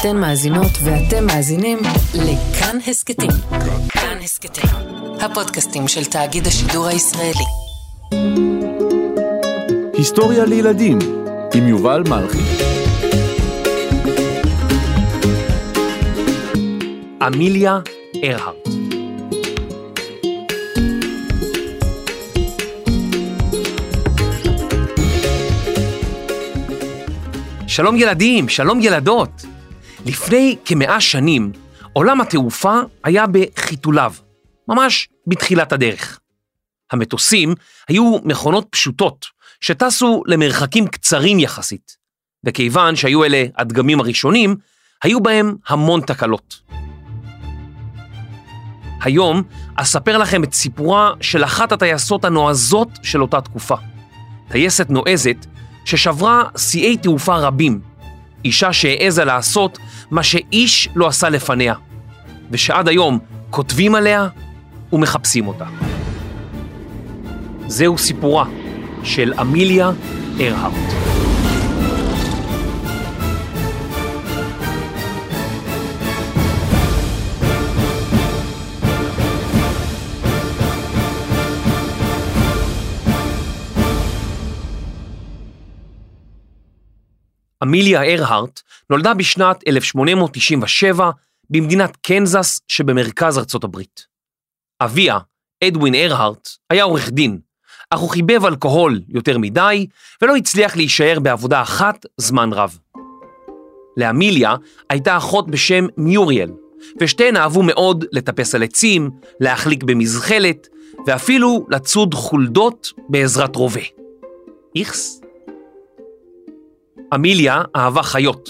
אתן מאזינות ואתם מאזינים לכאן הסכתים. כאן הסכתים, הפודקאסטים של תאגיד השידור הישראלי. היסטוריה לילדים עם יובל מלכי. אמיליה ארהרט שלום ילדים, שלום ילדות. לפני כמאה שנים, עולם התעופה היה בחיתוליו, ממש בתחילת הדרך. המטוסים היו מכונות פשוטות, שטסו למרחקים קצרים יחסית, וכיוון שהיו אלה הדגמים הראשונים, היו בהם המון תקלות. היום אספר לכם את סיפורה של אחת הטייסות הנועזות של אותה תקופה. טייסת נועזת ששברה שיאי תעופה רבים, אישה שהעזה לעשות מה שאיש לא עשה לפניה, ושעד היום כותבים עליה ומחפשים אותה. זהו סיפורה של אמיליה ארהרט. אמיליה ארהרט נולדה בשנת 1897 במדינת קנזס שבמרכז ארצות הברית. אביה, אדווין ארהרט, היה עורך דין, אך הוא חיבב אלכוהול יותר מדי ולא הצליח להישאר בעבודה אחת זמן רב. לאמיליה הייתה אחות בשם מיוריאל, ושתיהן אהבו מאוד לטפס על עצים, להחליק במזחלת, ואפילו לצוד חולדות בעזרת רובה. איכס. אמיליה אהבה חיות,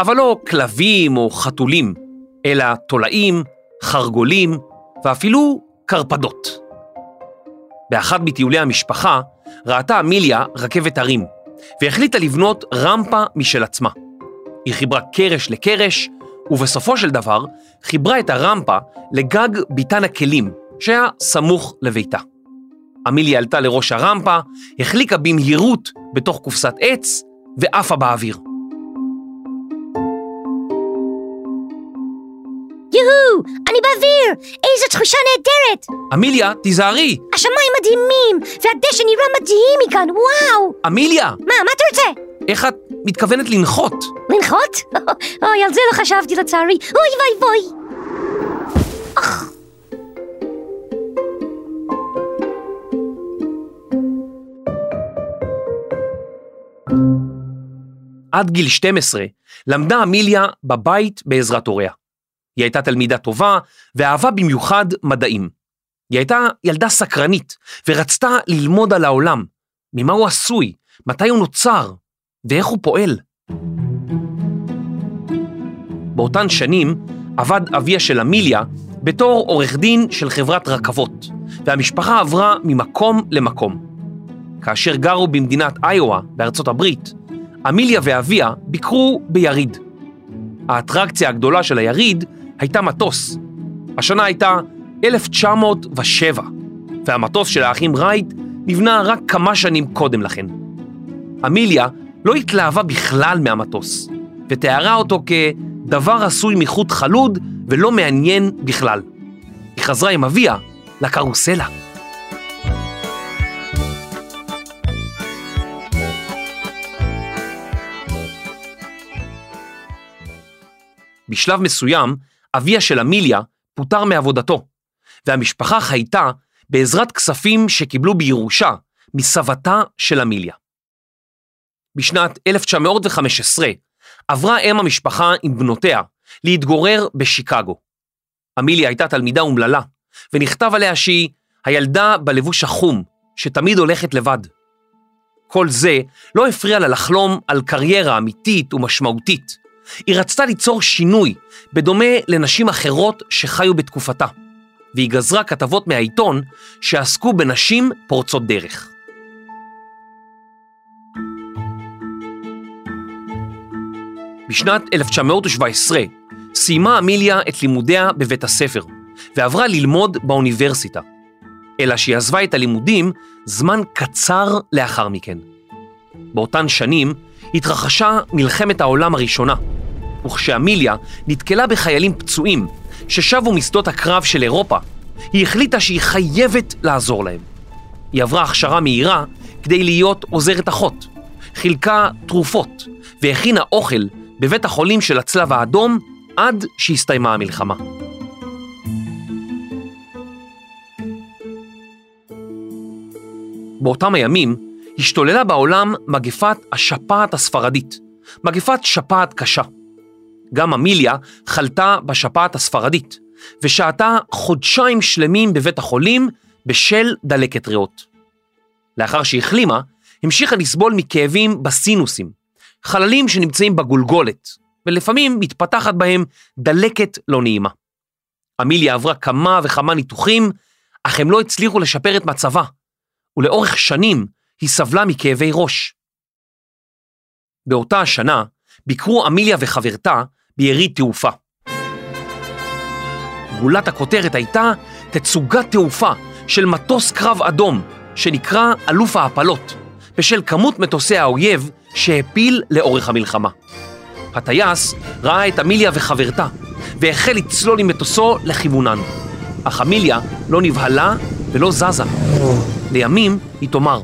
אבל לא כלבים או חתולים, אלא תולעים, חרגולים ואפילו קרפדות. באחד מטיולי המשפחה ראתה אמיליה רכבת הרים, והחליטה לבנות רמפה משל עצמה. היא חיברה קרש לקרש, ובסופו של דבר חיברה את הרמפה לגג ביתן הכלים, שהיה סמוך לביתה. אמיליה עלתה לראש הרמפה, החליקה במהירות בתוך קופסת עץ, ועפה באוויר. יוהו, אני באוויר! איזו תחושה נהדרת! אמיליה, תיזהרי! השמיים מדהימים, והדשא נראה מדהים מכאן, וואו! אמיליה! מה, מה אתה רוצה? איך את מתכוונת לנחות? לנחות? אוי, על זה לא חשבתי לצערי. אוי ואי ואי. עד גיל 12 למדה אמיליה בבית בעזרת הוריה. היא הייתה תלמידה טובה ואהבה במיוחד מדעים. היא הייתה ילדה סקרנית ורצתה ללמוד על העולם, ממה הוא עשוי, מתי הוא נוצר ואיך הוא פועל. באותן שנים עבד אביה של אמיליה בתור עורך דין של חברת רכבות, והמשפחה עברה ממקום למקום. כאשר גרו במדינת איואה בארצות הברית, אמיליה ואביה ביקרו ביריד. האטרקציה הגדולה של היריד הייתה מטוס. השנה הייתה 1907, והמטוס של האחים רייט נבנה רק כמה שנים קודם לכן. אמיליה לא התלהבה בכלל מהמטוס, ותיארה אותו כדבר עשוי מחוט חלוד ולא מעניין בכלל. היא חזרה עם אביה לקרוסלה. בשלב מסוים, אביה של אמיליה פוטר מעבודתו, והמשפחה חייתה בעזרת כספים שקיבלו בירושה מסבתה של אמיליה. בשנת 1915 עברה אם המשפחה עם בנותיה להתגורר בשיקגו. אמיליה הייתה תלמידה אומללה, ונכתב עליה שהיא הילדה בלבוש החום, שתמיד הולכת לבד. כל זה לא הפריע לה לחלום על קריירה אמיתית ומשמעותית, היא רצתה ליצור שינוי, בדומה לנשים אחרות שחיו בתקופתה, והיא גזרה כתבות מהעיתון שעסקו בנשים פורצות דרך. בשנת 1917 סיימה אמיליה את לימודיה בבית הספר, ועברה ללמוד באוניברסיטה, אלא שהיא עזבה את הלימודים זמן קצר לאחר מכן. באותן שנים התרחשה מלחמת העולם הראשונה, וכשאמיליה נתקלה בחיילים פצועים ששבו משדות הקרב של אירופה, היא החליטה שהיא חייבת לעזור להם. היא עברה הכשרה מהירה כדי להיות עוזרת אחות, חילקה תרופות והכינה אוכל בבית החולים של הצלב האדום עד שהסתיימה המלחמה. באותם הימים השתוללה בעולם מגפת השפעת הספרדית, מגפת שפעת קשה. גם אמיליה חלתה בשפעת הספרדית, ושהתה חודשיים שלמים בבית החולים בשל דלקת ריאות. לאחר שהחלימה, המשיכה לסבול מכאבים בסינוסים, חללים שנמצאים בגולגולת, ולפעמים מתפתחת בהם דלקת לא נעימה. אמיליה עברה כמה וכמה ניתוחים, אך הם לא הצליחו לשפר את מצבה, ולאורך שנים היא סבלה מכאבי ראש. באותה השנה ביקרו אמיליה וחברתה ביריד תעופה. גולת הכותרת הייתה תצוגת תעופה של מטוס קרב אדום שנקרא אלוף ההפלות, בשל כמות מטוסי האויב שהפיל לאורך המלחמה. הטייס ראה את אמיליה וחברתה והחל לצלול עם מטוסו לכיוונן, אך אמיליה לא נבהלה ולא זזה. לימים היא תאמר,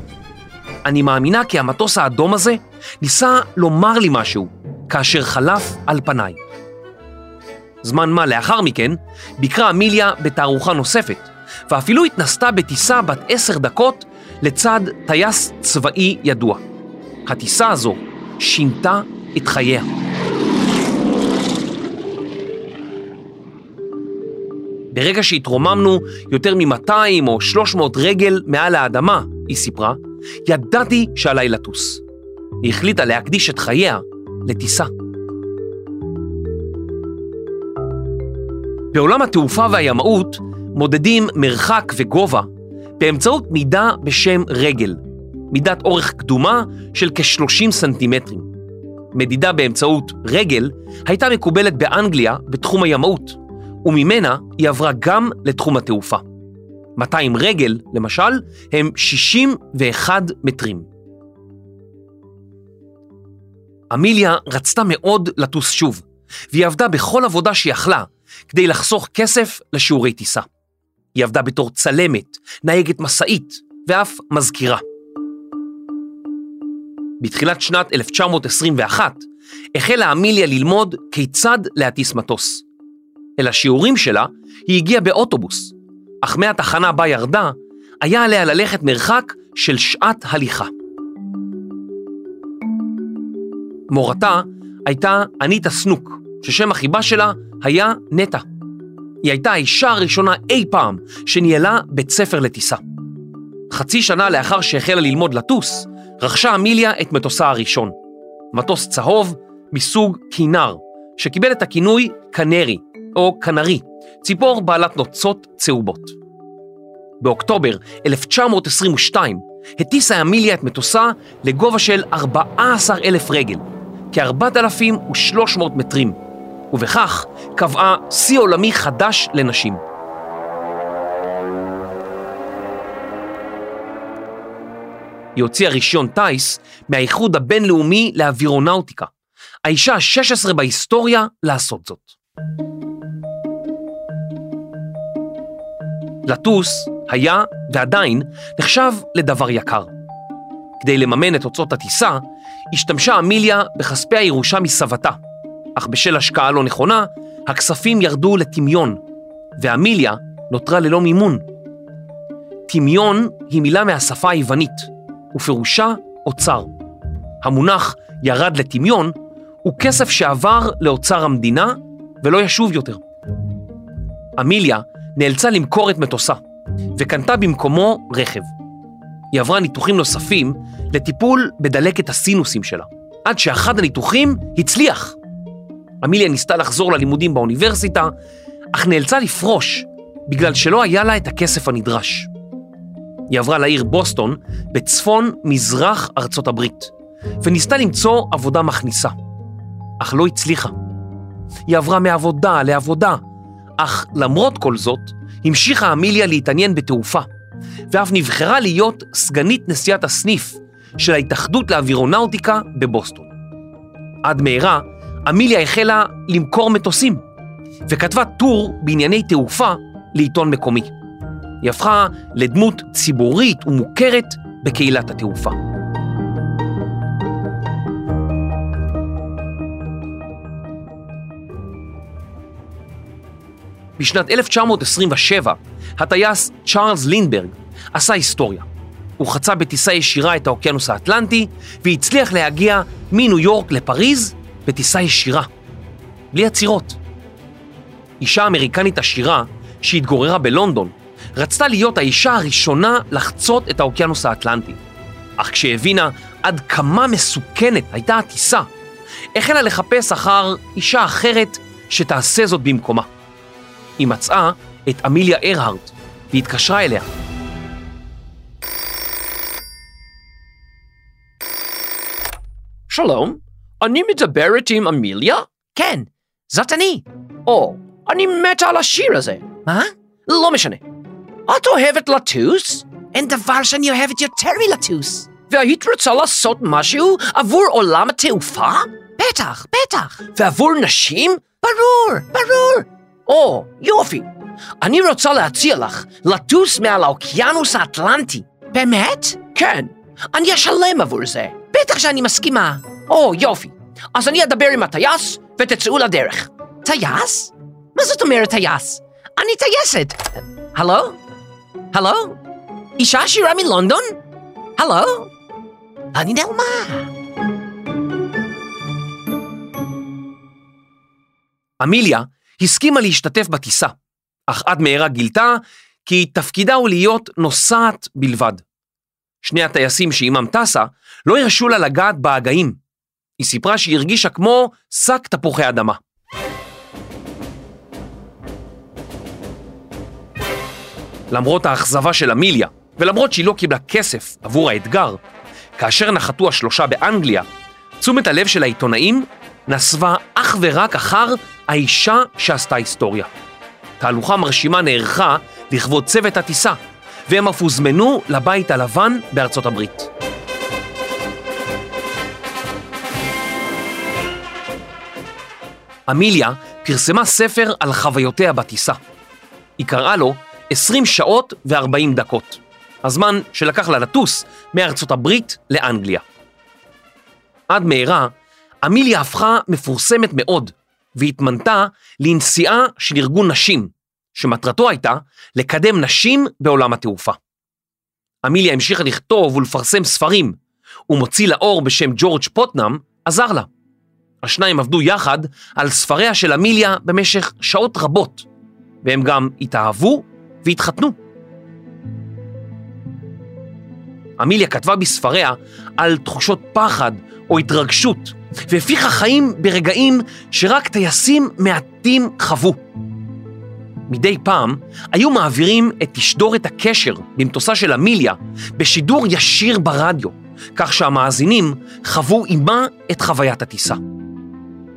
אני מאמינה כי המטוס האדום הזה ניסה לומר לי משהו כאשר חלף על פניי. זמן מה לאחר מכן ביקרה אמיליה בתערוכה נוספת, ואפילו התנסתה בטיסה בת עשר דקות לצד טייס צבאי ידוע. הטיסה הזו שינתה את חייה. ברגע שהתרוממנו יותר מ-200 או 300 רגל מעל האדמה, היא סיפרה, ידעתי שעליי לטוס. היא החליטה להקדיש את חייה לטיסה. בעולם התעופה והימאות מודדים מרחק וגובה באמצעות מידה בשם רגל, מידת אורך קדומה של כ-30 סנטימטרים. מדידה באמצעות רגל הייתה מקובלת באנגליה בתחום הימאות, וממנה היא עברה גם לתחום התעופה. 200 רגל, למשל, הם 61 מטרים. אמיליה רצתה מאוד לטוס שוב, והיא עבדה בכל עבודה שיכלה כדי לחסוך כסף לשיעורי טיסה. היא עבדה בתור צלמת, נהגת משאית ואף מזכירה. בתחילת שנת 1921 החלה אמיליה ללמוד כיצד להטיס מטוס. אל השיעורים שלה היא הגיעה באוטובוס, אך מהתחנה בה ירדה, היה עליה ללכת מרחק של שעת הליכה. מורתה הייתה אניטה סנוק, ששם החיבה שלה היה נטע. היא הייתה האישה הראשונה אי פעם שניהלה בית ספר לטיסה. חצי שנה לאחר שהחלה ללמוד לטוס, רכשה אמיליה את מטוסה הראשון. מטוס צהוב מסוג כינר, שקיבל את הכינוי קנרי, או קנרי, ציפור בעלת נוצות צהובות. באוקטובר 1922 הטיסה אמיליה את מטוסה לגובה של 14,000 רגל, כ-4,300 מטרים, ובכך קבעה שיא עולמי חדש לנשים. היא הוציאה רישיון טיס מהאיחוד הבינלאומי לאווירונאוטיקה, האישה ה-16 בהיסטוריה לעשות זאת. לטוס היה, ועדיין, נחשב לדבר יקר. כדי לממן את הוצאות הטיסה, השתמשה אמיליה בכספי הירושה מסבתה, אך בשל השקעה לא נכונה, הכספים ירדו לטמיון, ואמיליה נותרה ללא מימון. טמיון היא מילה מהשפה היוונית, ופירושה אוצר. המונח ירד לטמיון הוא כסף שעבר לאוצר המדינה ולא ישוב יותר. אמיליה נאלצה למכור את מטוסה, וקנתה במקומו רכב. היא עברה ניתוחים נוספים לטיפול בדלקת הסינוסים שלה, עד שאחד הניתוחים הצליח. אמיליה ניסתה לחזור ללימודים באוניברסיטה, אך נאלצה לפרוש בגלל שלא היה לה את הכסף הנדרש. היא עברה לעיר בוסטון בצפון מזרח ארצות הברית, וניסתה למצוא עבודה מכניסה, אך לא הצליחה. היא עברה מעבודה לעבודה, אך למרות כל זאת, המשיכה אמיליה להתעניין בתעופה, ואף נבחרה להיות סגנית נשיאת הסניף של ההתאחדות לאווירונאוטיקה בבוסטון. עד מהרה אמיליה החלה למכור מטוסים, וכתבה טור בענייני תעופה לעיתון מקומי. היא הפכה לדמות ציבורית ומוכרת בקהילת התעופה. בשנת 1927, הטייס צ'ארלס לינברג עשה היסטוריה. הוא חצה בטיסה ישירה את האוקיינוס האטלנטי והצליח להגיע מניו יורק לפריז בטיסה ישירה, בלי עצירות. אישה אמריקנית עשירה שהתגוררה בלונדון רצתה להיות האישה הראשונה לחצות את האוקיינוס האטלנטי. אך כשהבינה עד כמה מסוכנת הייתה הטיסה, החלה לחפש אחר אישה אחרת שתעשה זאת במקומה. היא מצאה את אמיליה ארהרט והתקשרה אליה. שלום, אני מדברת עם אמיליה? כן, זאת אני. או, אני מתה על השיר הזה. מה? לא משנה. את אוהבת לטוס? אין דבר שאני אוהבת יותר מלטוס. והיית רוצה לעשות משהו עבור עולם התעופה? בטח, בטח. ועבור נשים? ברור, ברור. או, יופי. אני רוצה להציע לך לטוס מעל האוקיינוס האטלנטי. באמת? כן. אני אשלם עבור זה. בטח שאני מסכימה. או, יופי. אז אני אדבר עם הטייס ותצאו לדרך. טייס? מה זאת אומרת טייס? אני טייסת. הלו? הלו? אישה עשירה מלונדון? הלו? אני נעלמה. אמיליה הסכימה להשתתף בטיסה, אך עד מהרה גילתה כי תפקידה הוא להיות נוסעת בלבד. שני הטייסים שעימם טסה לא הרשו לה לגעת בהגאים. היא סיפרה שהיא הרגישה כמו שק תפוחי אדמה. למרות האכזבה של אמיליה, ולמרות שהיא לא קיבלה כסף עבור האתגר, כאשר נחתו השלושה באנגליה, תשומת הלב של העיתונאים נסבה אך ורק אחר האישה שעשתה היסטוריה. תהלוכה מרשימה נערכה לכבוד צוות הטיסה, והם אף הוזמנו לבית הלבן בארצות הברית. אמיליה פרסמה ספר על חוויותיה בטיסה. היא קראה לו 20 שעות ו-40 דקות, הזמן שלקח לה לטוס מארצות הברית לאנגליה. עד מהרה, אמיליה הפכה מפורסמת מאוד, והתמנתה לנשיאה של ארגון נשים, שמטרתו הייתה לקדם נשים בעולם התעופה. אמיליה המשיכה לכתוב ולפרסם ספרים, ומוציא לאור בשם ג'ורג' פוטנאם עזר לה. השניים עבדו יחד על ספריה של אמיליה במשך שעות רבות, והם גם התאהבו והתחתנו. אמיליה כתבה בספריה על תחושות פחד או התרגשות, והפיחה חיים ברגעים שרק טייסים מעטים חוו. מדי פעם היו מעבירים את תשדורת הקשר במטוסה של אמיליה בשידור ישיר ברדיו, כך שהמאזינים חוו עימה את חוויית הטיסה.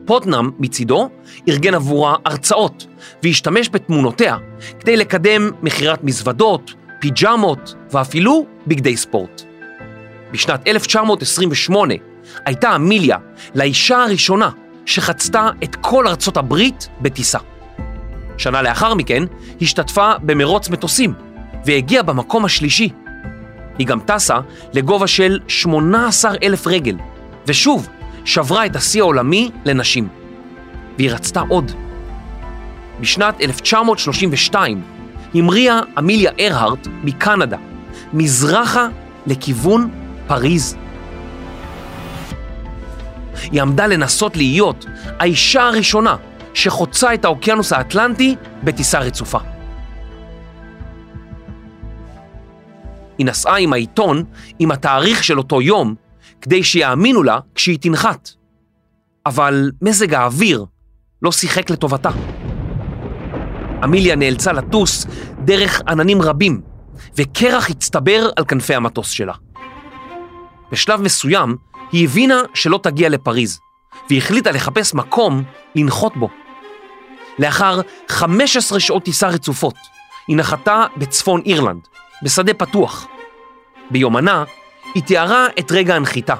פוטנאם, מצידו, ארגן עבורה הרצאות והשתמש בתמונותיה כדי לקדם מכירת מזוודות, פיג'מות ואפילו בגדי ספורט. בשנת 1928 הייתה אמיליה לאישה הראשונה שחצתה את כל ארצות הברית בטיסה. שנה לאחר מכן השתתפה במרוץ מטוסים והגיעה במקום השלישי. היא גם טסה לגובה של 18 אלף רגל, ושוב שברה את השיא העולמי לנשים. והיא רצתה עוד. בשנת 1932 המריאה אמיליה ארהרט מקנדה, מזרחה לכיוון פריז. היא עמדה לנסות להיות האישה הראשונה שחוצה את האוקיינוס האטלנטי בטיסה רצופה. היא נסעה עם העיתון עם התאריך של אותו יום, כדי שיאמינו לה כשהיא תנחת. אבל מזג האוויר לא שיחק לטובתה. אמיליה נאלצה לטוס דרך עננים רבים, וקרח הצטבר על כנפי המטוס שלה. בשלב מסוים היא הבינה שלא תגיע לפריז, והחליטה לחפש מקום לנחות בו. לאחר 15 שעות טיסה רצופות, היא נחתה בצפון אירלנד, בשדה פתוח. ביומנה, היא תיארה את רגע הנחיתה,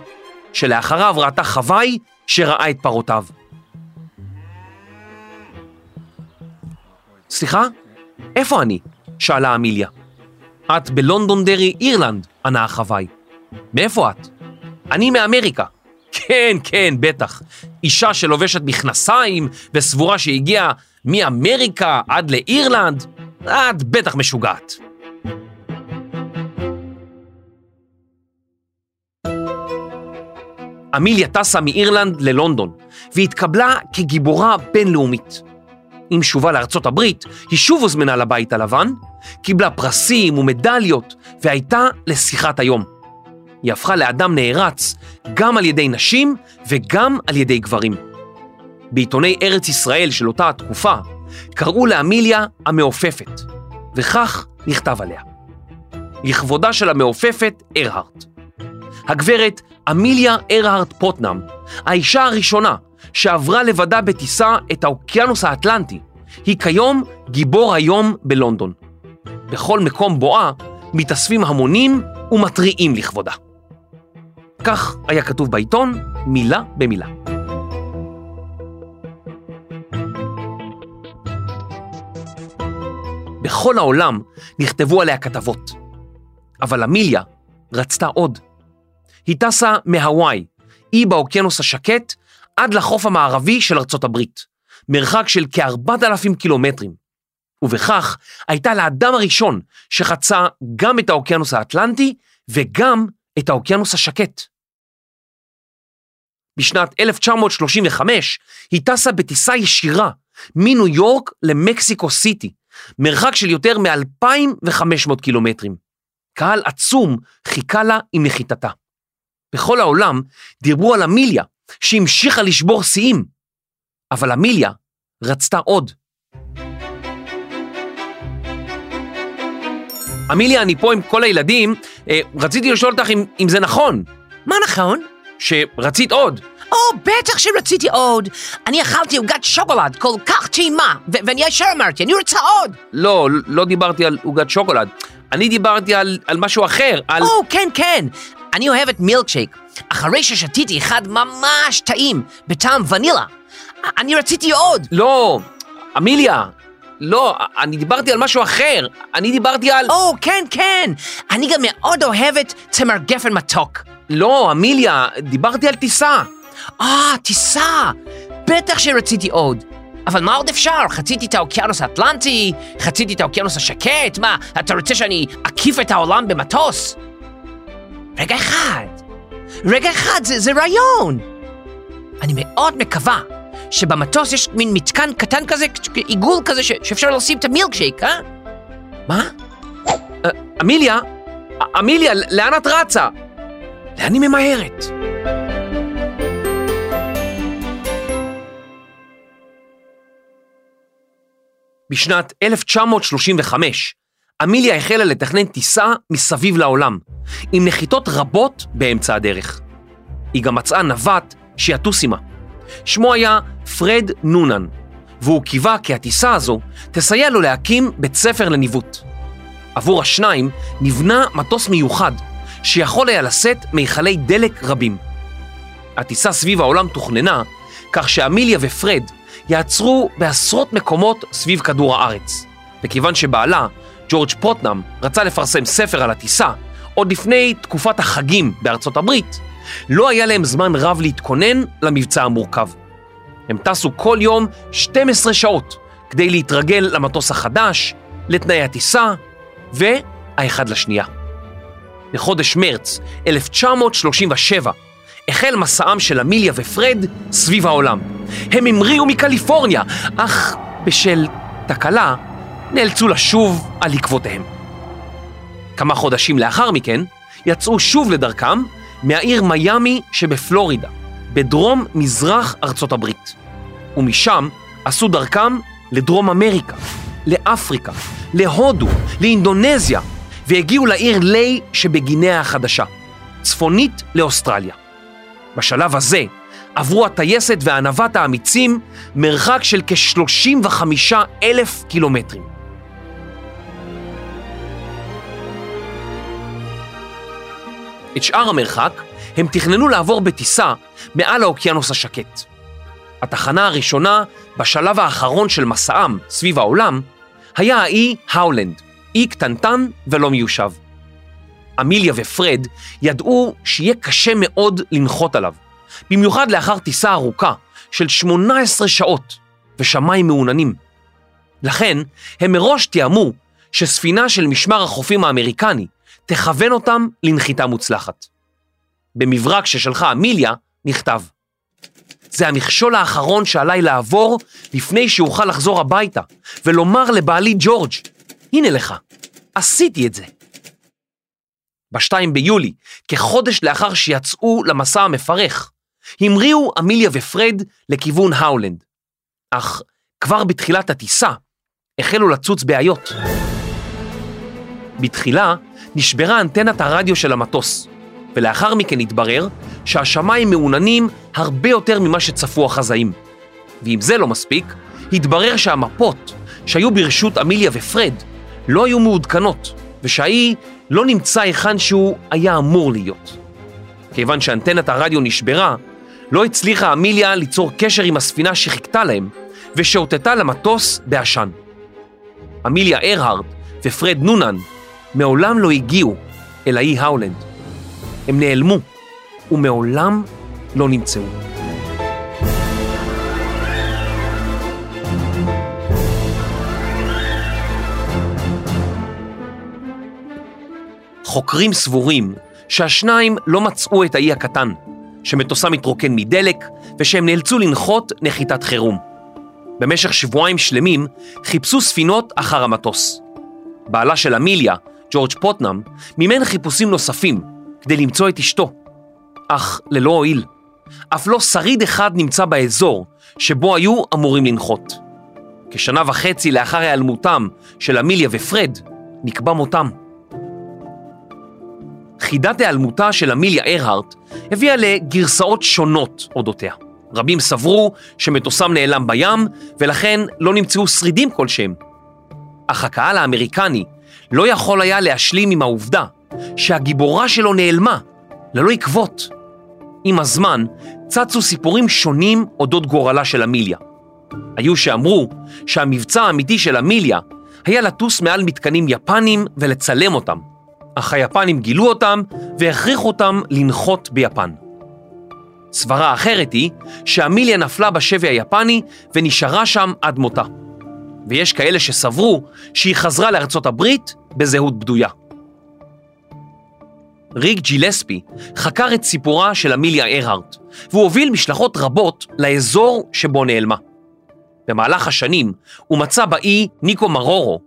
שלאחריו ראתה חוואי שראה את פרותיו. סליחה? איפה אני? שאלה אמיליה. את בלונדון בלונדונדרי, אירלנד, ענה החוואי. מאיפה את? אני מאמריקה. כן, כן, בטח. אישה שלובשת מכנסיים וסבורה שהגיעה מאמריקה עד לאירלנד, את בטח משוגעת. אמיליה טסה מאירלנד ללונדון, והתקבלה כגיבורה בינלאומית. עם שובה לארצות הברית, היא שוב הוזמנה לבית הלבן, קיבלה פרסים ומדליות, והייתה לשיחת היום. היא הפכה לאדם נערץ גם על ידי נשים וגם על ידי גברים. בעיתוני ארץ ישראל של אותה התקופה קראו לאמיליה המעופפת, וכך נכתב עליה. לכבודה של המעופפת ארהרט. הגברת אמיליה ארהרט פוטנאם, האישה הראשונה שעברה לבדה בטיסה את האוקיינוס האטלנטי, היא כיום גיבור היום בלונדון. בכל מקום בואה מתאספים המונים ומתריעים לכבודה. כך היה כתוב בעיתון, מילה במילה. בכל העולם נכתבו עליה כתבות, אבל אמיליה רצתה עוד. היא טסה מהוואי, אי באוקיינוס השקט, עד לחוף המערבי של ארצות הברית, מרחק של כ-4,000 קילומטרים, ובכך הייתה לאדם הראשון שחצה גם את האוקיינוס האטלנטי וגם את האוקיינוס השקט. בשנת 1935 היא טסה בטיסה ישירה מניו יורק למקסיקו סיטי, מרחק של יותר מ-2,500 קילומטרים. קהל עצום חיכה לה עם נחיתתה. בכל העולם דיברו על אמיליה, שהמשיכה לשבור שיאים, אבל אמיליה רצתה עוד. אמיליה, אני פה עם כל הילדים, אה, רציתי לשאול אותך אם, אם זה נכון. מה נכון? שרצית עוד. או, בטח שרציתי עוד. אני אכלתי עוגת שוקולד כל כך טעימה, ואני ישר אמרתי, אני רוצה עוד. לא, לא דיברתי על עוגת שוקולד. אני דיברתי על, על משהו אחר, על... או, כן, כן. אני אוהבת מילקשייק. אחרי ששתיתי אחד ממש טעים, בטעם ונילה. אני רציתי עוד. לא, אמיליה, לא, אני דיברתי על משהו אחר. אני דיברתי על... או, כן, כן. אני גם מאוד אוהבת צמר גפן מתוק. לא, אמיליה, דיברתי על טיסה. אה, טיסה! בטח שרציתי עוד. אבל מה עוד אפשר? חציתי את האוקיינוס האטלנטי, חציתי את האוקיינוס השקט, מה, אתה רוצה שאני אקיף את העולם במטוס? רגע אחד, רגע אחד, זה, זה רעיון! אני מאוד מקווה שבמטוס יש מין מתקן קטן כזה, עיגול כזה, ש- שאפשר לשים את המילקשייק, אה? מה? אה, אמיליה, אמיליה, לאן את רצה? לאן היא ממהרת? בשנת 1935, אמיליה החלה לתכנן טיסה מסביב לעולם, עם נחיתות רבות באמצע הדרך. היא גם מצאה נווט שיטוס עימה. שמו היה פרד נונן, והוא קיווה כי הטיסה הזו תסייע לו להקים בית ספר לניווט. עבור השניים נבנה מטוס מיוחד, שיכול היה לשאת מיכלי דלק רבים. הטיסה סביב העולם תוכננה, כך שאמיליה ופרד יעצרו בעשרות מקומות סביב כדור הארץ. וכיוון שבעלה, ג'ורג' פוטנאם, רצה לפרסם ספר על הטיסה, עוד לפני תקופת החגים בארצות הברית, לא היה להם זמן רב להתכונן למבצע המורכב. הם טסו כל יום 12 שעות כדי להתרגל למטוס החדש, לתנאי הטיסה והאחד לשנייה. בחודש מרץ 1937 החל מסעם של אמיליה ופרד סביב העולם. הם המריאו מקליפורניה, אך בשל תקלה נאלצו לשוב על עקבותיהם. כמה חודשים לאחר מכן יצאו שוב לדרכם מהעיר מיאמי שבפלורידה, בדרום מזרח ארצות הברית. ומשם עשו דרכם לדרום אמריקה, לאפריקה, להודו, לאינדונזיה, והגיעו לעיר ליי שבגינאה החדשה, צפונית לאוסטרליה. בשלב הזה עברו הטייסת והנווט האמיצים מרחק של כ-35 אלף קילומטרים. את שאר המרחק הם תכננו לעבור בטיסה מעל האוקיינוס השקט. התחנה הראשונה בשלב האחרון של מסעם סביב העולם היה האי האולנד, אי קטנטן ולא מיושב. אמיליה ופרד ידעו שיהיה קשה מאוד לנחות עליו, במיוחד לאחר טיסה ארוכה של 18 שעות ושמיים מעוננים. לכן, הם מראש תיאמו שספינה של משמר החופים האמריקני תכוון אותם לנחיתה מוצלחת. במברק ששלחה אמיליה נכתב: זה המכשול האחרון שעליי לעבור לפני שאוכל לחזור הביתה ולומר לבעלי ג'ורג', הנה לך, עשיתי את זה. ב-2 ביולי, כחודש לאחר שיצאו למסע המפרך, המריאו אמיליה ופרד לכיוון האולנד. אך כבר בתחילת הטיסה החלו לצוץ בעיות. בתחילה נשברה אנטנת הרדיו של המטוס, ולאחר מכן התברר שהשמיים מעוננים הרבה יותר ממה שצפו החזאים. ואם זה לא מספיק, התברר שהמפות שהיו ברשות אמיליה ופרד לא היו מעודכנות, ושהאי לא נמצא היכן שהוא היה אמור להיות. כיוון שאנטנת הרדיו נשברה, לא הצליחה אמיליה ליצור קשר עם הספינה שחיכתה להם, ושהותתה למטוס בעשן. אמיליה ארהרד ופרד נונן מעולם לא הגיעו אל האי האולנד. הם נעלמו, ומעולם לא נמצאו. חוקרים סבורים שהשניים לא מצאו את האי הקטן, שמטוסם התרוקן מדלק ושהם נאלצו לנחות נחיתת חירום. במשך שבועיים שלמים חיפשו ספינות אחר המטוס. בעלה של אמיליה, ג'ורג' פוטנאם, מימן חיפושים נוספים כדי למצוא את אשתו, אך ללא הועיל. אף לא שריד אחד נמצא באזור שבו היו אמורים לנחות. כשנה וחצי לאחר היעלמותם של אמיליה ופרד, נקבע מותם. חידת היעלמותה של אמיליה ארהרט הביאה לגרסאות שונות אודותיה. רבים סברו שמטוסם נעלם בים, ולכן לא נמצאו שרידים כלשהם. אך הקהל האמריקני לא יכול היה להשלים עם העובדה שהגיבורה שלו נעלמה, ללא עקבות. עם הזמן צצו סיפורים שונים אודות גורלה של אמיליה. היו שאמרו שהמבצע האמיתי של אמיליה היה לטוס מעל מתקנים יפנים ולצלם אותם, אך היפנים גילו אותם והכריחו אותם לנחות ביפן. סברה אחרת היא שאמיליה נפלה בשבי היפני ונשארה שם עד מותה. ויש כאלה שסברו שהיא חזרה לארצות הברית בזהות בדויה. ריק ג'ילספי חקר את סיפורה של אמיליה ארהרט, והוא הוביל משלחות רבות לאזור שבו נעלמה. במהלך השנים הוא מצא באי ניקו מרורו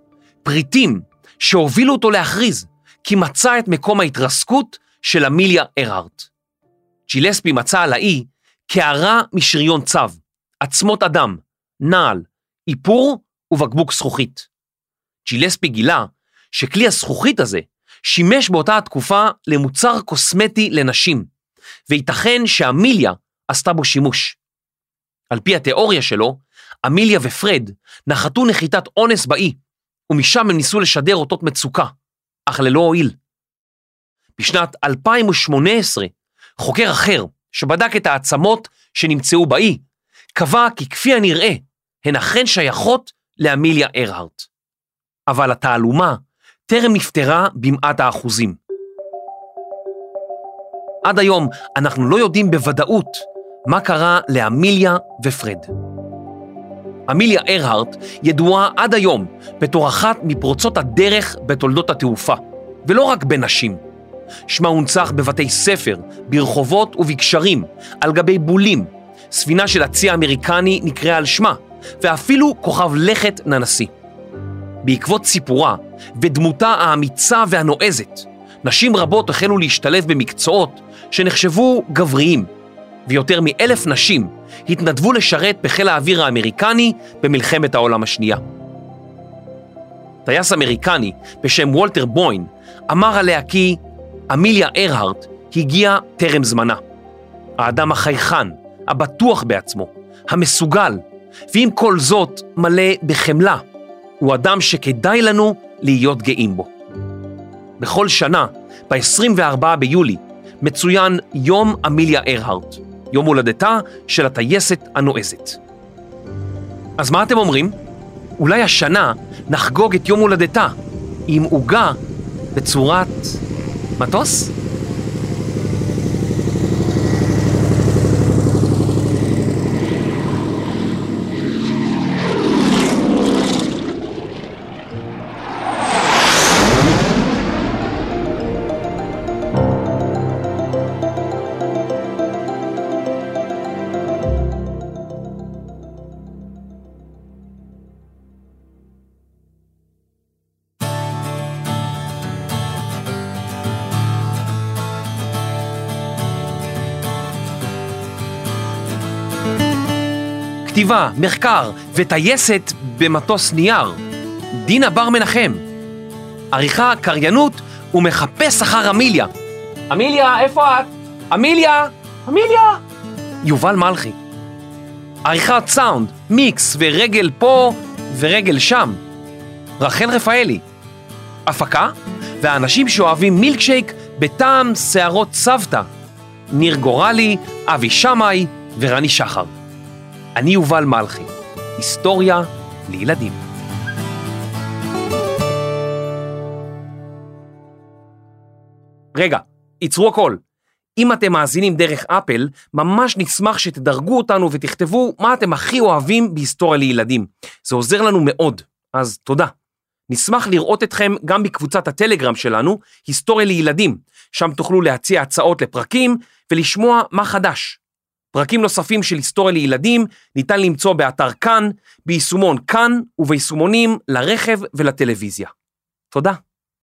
פריטים שהובילו אותו להכריז כי מצא את מקום ההתרסקות של אמיליה ארהרט. ג'ילספי מצא על האי קערה משריון צב, עצמות אדם, נעל, איפור ובקבוק זכוכית. ג'ילספי גילה שכלי הזכוכית הזה שימש באותה התקופה למוצר קוסמטי לנשים, וייתכן שאמיליה עשתה בו שימוש. על פי התיאוריה שלו, אמיליה ופרד נחתו נחיתת אונס באי, ומשם הם ניסו לשדר אותות מצוקה, אך ללא הועיל. בשנת 2018, חוקר אחר, שבדק את העצמות שנמצאו באי, קבע כי כפי הנראה, הן אכן שייכות לאמיליה ארהרט. אבל התעלומה טרם נפתרה במעט האחוזים. עד היום אנחנו לא יודעים בוודאות מה קרה לאמיליה ופרד. אמיליה ארהרט ידועה עד היום בתור אחת מפורצות הדרך בתולדות התעופה, ולא רק בנשים. שמה הונצח בבתי ספר, ברחובות ובקשרים, על גבי בולים. ספינה של הצי האמריקני נקראה על שמה, ואפילו כוכב לכת ננסי. בעקבות סיפורה ודמותה האמיצה והנועזת, נשים רבות החלו להשתלב במקצועות שנחשבו גבריים, ויותר מאלף נשים התנדבו לשרת בחיל האוויר האמריקני במלחמת העולם השנייה. טייס אמריקני בשם וולטר בוין אמר עליה כי אמיליה ארהרט הגיעה טרם זמנה. האדם החייכן, הבטוח בעצמו, המסוגל, ועם כל זאת מלא בחמלה, הוא אדם שכדאי לנו להיות גאים בו. בכל שנה, ב-24 ביולי, מצוין יום אמיליה ארהרט, יום הולדתה של הטייסת הנועזת. אז מה אתם אומרים? אולי השנה נחגוג את יום הולדתה עם עוגה בצורת מטוס? כתיבה, מחקר וטייסת במטוס נייר. דינה בר מנחם. עריכה, קריינות ומחפש אחר אמיליה. אמיליה, איפה את? אמיליה! אמיליה! יובל מלכי. עריכת סאונד, מיקס ורגל פה ורגל שם. רחל רפאלי. הפקה והאנשים שאוהבים מילקשייק בטעם שערות סבתא. ניר גורלי, אבי שמאי ורני שחר. אני יובל מלכי, היסטוריה לילדים. רגע, עצרו הכל. אם אתם מאזינים דרך אפל, ממש נשמח שתדרגו אותנו ותכתבו מה אתם הכי אוהבים בהיסטוריה לילדים. זה עוזר לנו מאוד, אז תודה. נשמח לראות אתכם גם בקבוצת הטלגרם שלנו, היסטוריה לילדים, שם תוכלו להציע הצעות לפרקים ולשמוע מה חדש. פרקים נוספים של היסטוריה לילדים ניתן למצוא באתר כאן, ביישומון כאן וביישומונים לרכב ולטלוויזיה. תודה.